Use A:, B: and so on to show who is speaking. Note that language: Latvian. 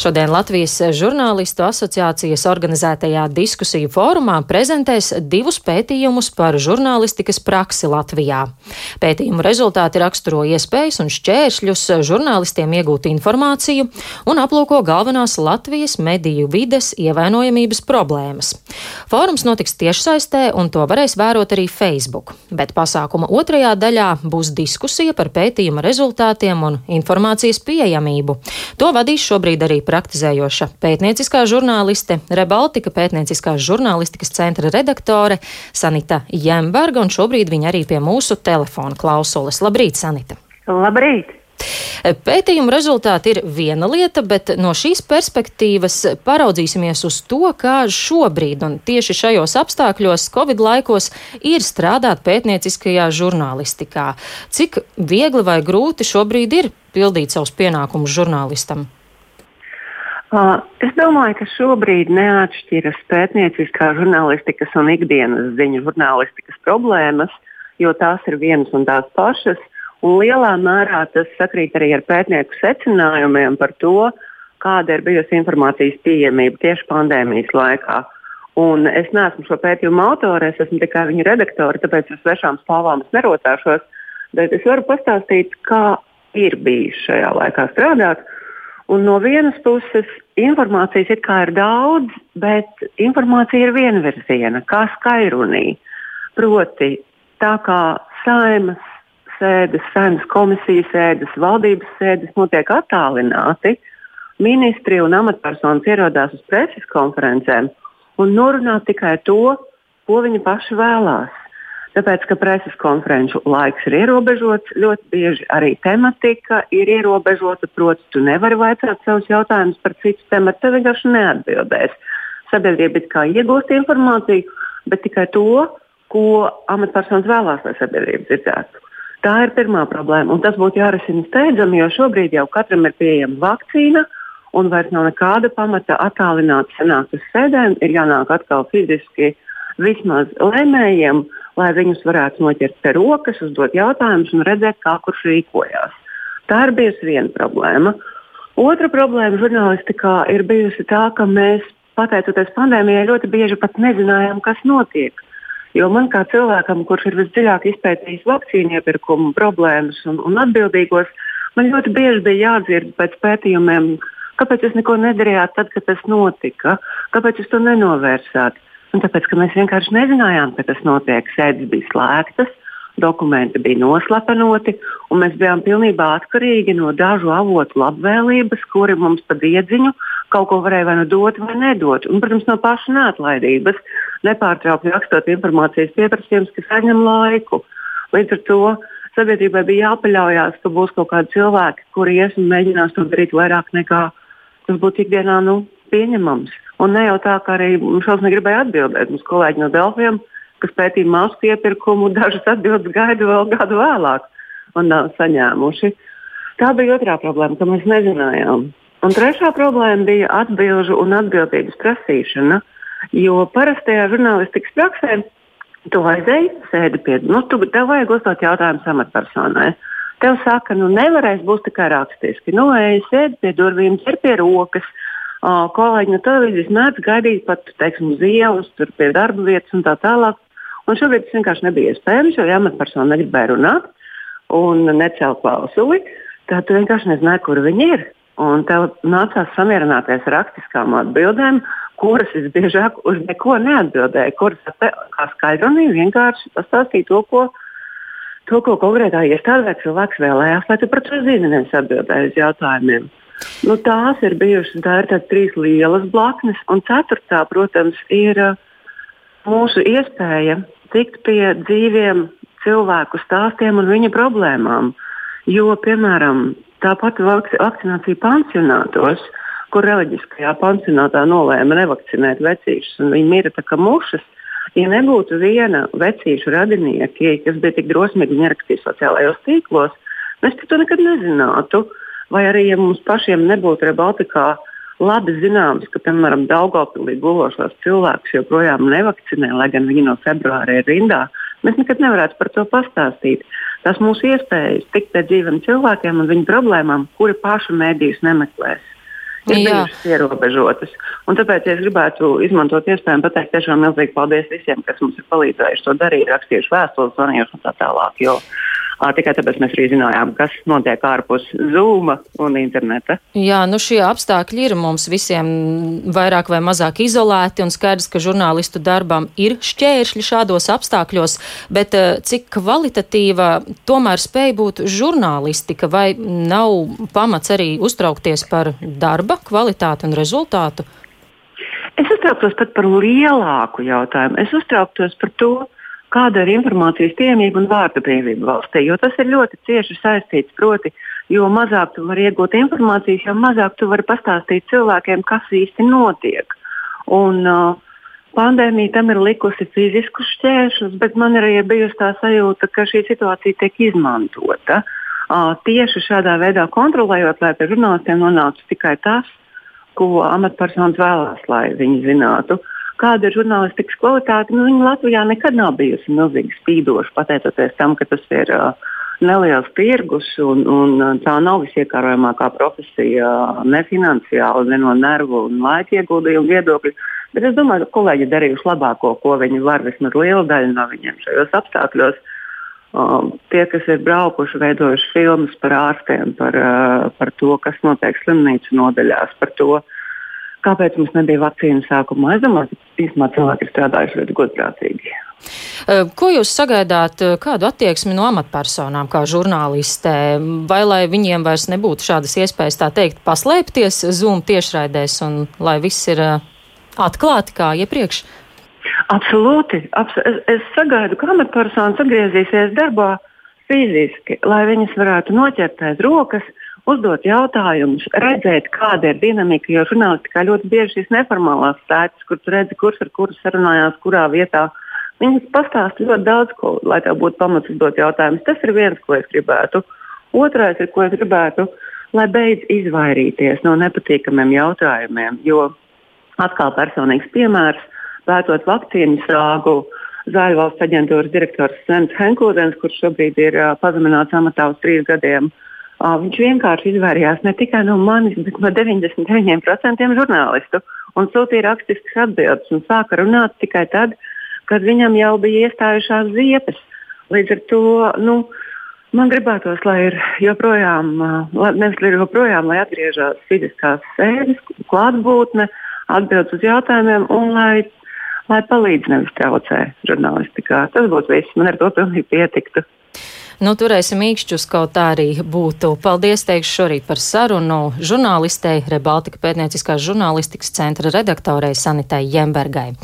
A: Šodien Latvijas žurnālistu asociācijas organizētajā diskusiju fórumā prezentēs divus pētījumus par žurnālistikas praksi Latvijā. Pētījumu rezultāti raksturo iespējas un šķēršļus žurnālistiem iegūt informāciju un aplūko galvenās Latvijas mediju vides ievainojamības problēmas. Fórums notiks tiešsaistē un to varēs vērot arī Facebook, bet pasākuma otrajā daļā būs diskusija par pētījuma rezultātiem un informācijas pieejamību. To vadīs šobrīd arī praktizējoša pētnieciskā žurnāliste, Rebaltika pētnieciskās žurnālistikas centra redaktore Sanita Jemberga, un šobrīd viņa arī pie mūsu telefona klausules. Labrīt, Sanita!
B: Labrīt!
A: Pētījuma rezultāti ir viena lieta, bet no šīs perspektīvas paraudzīsimies uz to, kā šobrīd un tieši šajos apstākļos, Covid laikos, ir strādāt pētnieciskajā žurnālistikā. Cik viegli vai grūti šobrīd ir pildīt savus pienākumus žurnālistam?
B: Uh, es domāju, ka šobrīd neatšķiras pētnieciskā žurnālistikas un ikdienas ziņu žurnālistikas problēmas, jo tās ir vienas un tās pašas. Un lielā mērā tas sakrīt arī ar pētnieku secinājumiem par to, kāda ir bijusi informācijas pieejamība tieši pandēmijas laikā. Un es neesmu šo pētījumu autore, es esmu tikai viņa redaktore, tāpēc ar svešām es nerotāšos. Bet es varu pastāstīt, kā ir bijis šajā laikā strādāt. Un no vienas puses informācijas ir ir daudz, bet informācija ir vienvirziena, kā skairunī. Proti, tā kā saimas sēdes, saimas komisijas sēdes, valdības sēdes notiek attālināti, ministri un amatpersonas ierodās uz preses konferencēm un norunā tikai to, ko viņi paši vēlās. Tāpēc, ka preses konferenču laiks ir ierobežots, ļoti bieži arī tematika ir ierobežota. Proti, tu nevari vaicāt savus jautājumus par citu tematu, tev vienkārši neatbildēs. Sabiedrība it kā iegūst informāciju, bet tikai to, ko amatpersonas vēlās, lai sabiedrība dzirdētu. Tā ir pirmā problēma, un tas būtu jārisina steidzami, jo šobrīd jau katram ir pieejama vakcīna, un vairs nav nekāda pamata attālināt sanākt uz sēdēm. Ir jānāk atkal fiziski vismaz lēmējiem, uh, lai viņus varētu noķert pie rokas, uzdot jautājumus un redzēt, kā kurš rīkojās. Tā ir bijusi viena problēma. Otra problēma žurnālistikā ir bijusi tā, ka mēs, pateicoties pandēmijai, ļoti bieži pat nezinājām, kas notiek. Jo man kā cilvēkam, kurš ir visdziļāk izpētījis vakcīnu iepirkumu problēmas un, un atbildīgos, man ļoti bieži bija jādzird pēc pētījumiem, kāpēc jūs neko nedarījāt tad, kad tas notika, kāpēc jūs to nenovērsāt. Un tāpēc, ka mēs vienkārši nezinājām, ka tas notiek, sēdes bija slēgtas, dokumenti bija noslapenoti, un mēs bijām pilnībā atkarīgi no dažu avotu labvēlības, kuri mums pa diedziņu kaut ko varēja vai nu dot, vai nedot. Un, protams, no paša neatlaidības, nepārtraukti rakstot informācijas pieprasījumus, kas aizņem laiku. Līdz ar to sabiedrībai bija jāpaļaujas, ka būs kaut kādi cilvēki, kuri ies un mēģinās to darīt vairāk nekā tas būtu ikdienā nu, pieņemams. Un ne jau tā, ka arī šos negribēja atbildēt. Mums kolēģi no Delfiem, kas pētīja masku iepirkumu, dažas atbildes gaida vēl gadu vēlāk un nav saņēmuši. Tā bija otrā problēma, ka mēs nezinājām. Un trešā problēma bija atbildžu un atbildības prasīšana. Jo parastajā žurnālistikas praksē tu aizēji, sēdi pie, nu, tu, tev vajag uzdot jautājumu amatpersonai. Tev saka, nu nevarēs būt tikai rakstiski. Nu, ej, sēdi pie durvīm, ķer pie rokas, kolēģi no televīzijas mēdz gaidīt pat teiksim, uz ielas, tur pie darba vietas un tā tālāk. Un šobrīd tas vienkārši nebija iespējams, jo amatpersona negribēja runāt un necelt klausuli. Tad tu vienkārši nezināji, kur viņi ir. Un tev nācās samierināties ar rakstiskām atbildēm, kuras visbiežāk uz neko neatbildēja. Kuras kā skaidrunī vienkārši pastāstīja to, ko, to, ko konkrētā iestādē cilvēks vēlējās, lai tu par to zini, nevis atbildēji uz jautājumiem. Nu, tās ir bijušas tā ir trīs lielas blaknes, un ceturtā, protams, ir uh, mūsu iespēja tikt pie dzīviem cilvēku stāstiem un viņa problēmām. Jo, piemēram, tā pati vakcinācija pansionātos, kur reliģiskajā pansionātā nolēma nevakcinēt vecīšus, un viņi mira tā kā mušas. Ja nebūtu viena vecīšu radinieki, kas bija tik drosmīgi un ierakstīja sociālajos tīklos, mēs to nekad nezinātu. Uh, vai arī, ja mums pašiem nebūtu Rebaltikā labi zināms, ka, piemēram, Daugopilī gulošos cilvēkus joprojām nevakcinē, lai gan viņi no februāra ir rindā, mēs nekad nevarētu par to pastāstīt. Tas mūsu iespējas tikt pie dzīviem cilvēkiem un viņu problēmām, kuri pašu mēdījus nemeklēs. ir bijušas ierobežotas. Un tāpēc es gribētu izmantot iespēju pateikt tiešām milzīgi paldies visiem, kas mums ir palīdzējuši to darīt, rakstījuši vēstules, zvanījuši un tā tālāk. Jo tikai tāpēc mēs arī zinājām, kas notiek ārpus Zoom un interneta.
A: Jā, nu šie apstākļi ir mums visiem vairāk vai mazāk izolēti, un skaidrs, ka žurnālistu darbam ir šķēršļi šādos apstākļos, bet cik kvalitatīva tomēr spēja būt žurnālistika, vai nav pamats arī uztraukties par darba kvalitāti un rezultātu?
B: Es uztrauktos pat par lielāku jautājumu. Es uztrauktos par to, kāda ir informācijas pieejamība un vārdu brīvība valstī. Jo tas ir ļoti cieši saistīts. Proti, jo mazāk tu vari iegūt informācijas, jo mazāk tu vari pastāstīt cilvēkiem, kas īsti notiek. Un, uh, Pandēmija tam ir likusi fiziskus šķēršļus, bet man arī ir bijusi tā sajūta, ka šī situācija tiek izmantota. Uh, tieši šādā veidā kontrolējot, lai pie žurnālistiem nonāktu tikai tas, ko amatpersonas vēlās, lai viņi zinātu. Uh, kāda ir žurnālistikas kvalitāte. Nu, viņa Latvijā nekad nav bijusi milzīgi spīdoša, pateicoties tam, ka tas ir uh, neliels tirgus un, un tā nav visiekārojamākā profesija ne finansiāli, ne no nervu un laika ieguldījumu viedokļa. Bet es domāju, ka kolēģi ir darījuši labāko, ko viņi var. Vismaz liela daļa no viņiem šajos apstākļos. Um, tie, kas ir braukuši, veidojuši filmas par ārstiem, par, uh, par to, kas notiek slimnīcu nodaļās, par to, uh, Kāpēc mums nebija vakcīna sākumā? Es domāju, ka īstenībā cilvēki ir strādājuši ļoti godprātīgi.
A: Ko jūs sagaidāt, kādu attieksmi no amatpersonām, kā žurnālistē, vai lai viņiem vairs nebūtu šādas iespējas, tā teikt, paslēpties Zoom tiešraidēs un lai viss ir atklāti kā iepriekš?
B: Absolūti. Abs es, es sagaidu, ka amatpersonas atgriezīsies darbā fiziski, lai viņas varētu noķert aiz rokas, uzdot jautājumus, redzēt, kāda ir dinamika. Jo žurnālistikā ļoti bieži šīs neformālās sēdes, kur redzi, kurš ar kuru sarunājās, kurā vietā. Viņas pastāsta ļoti daudz ko, lai tev būtu pamats uzdot jautājumus. Tas ir viens, ko es gribētu. Otrais ir, ko es gribētu, lai beidz izvairīties no nepatīkamiem jautājumiem. Jo atkal personīgs piemērs, pētot vakcīnu sāgu. Zāļu valsts aģentūras direktors Svens Henkūdens, kurš šobrīd ir uh, pazemināts amatā uz trīs gadiem, Uh, viņš vienkārši izvairījās ne tikai no manis, bet no 99% žurnālistu un sūtīja rakstiskas atbildes un sāka runāt tikai tad, kad viņam jau bija iestājušās ziepes. Līdz ar to nu, man gribētos, lai ir joprojām, nevis lai joprojām, lai atgriežas fiziskās sēdes, klātbūtne, atbildes uz jautājumiem un lai, lai palīdz nevis traucē žurnālistikā. Tas būtu viss. Man ar to pilnīgi pietiktu.
A: Nu, turēsim īkšķus, kaut tā arī būtu. Paldies, teikšu šorīt par sarunu žurnālistei, Rebaltika pētnieciskās žurnālistikas centra redaktorei Sanitai Jembergai.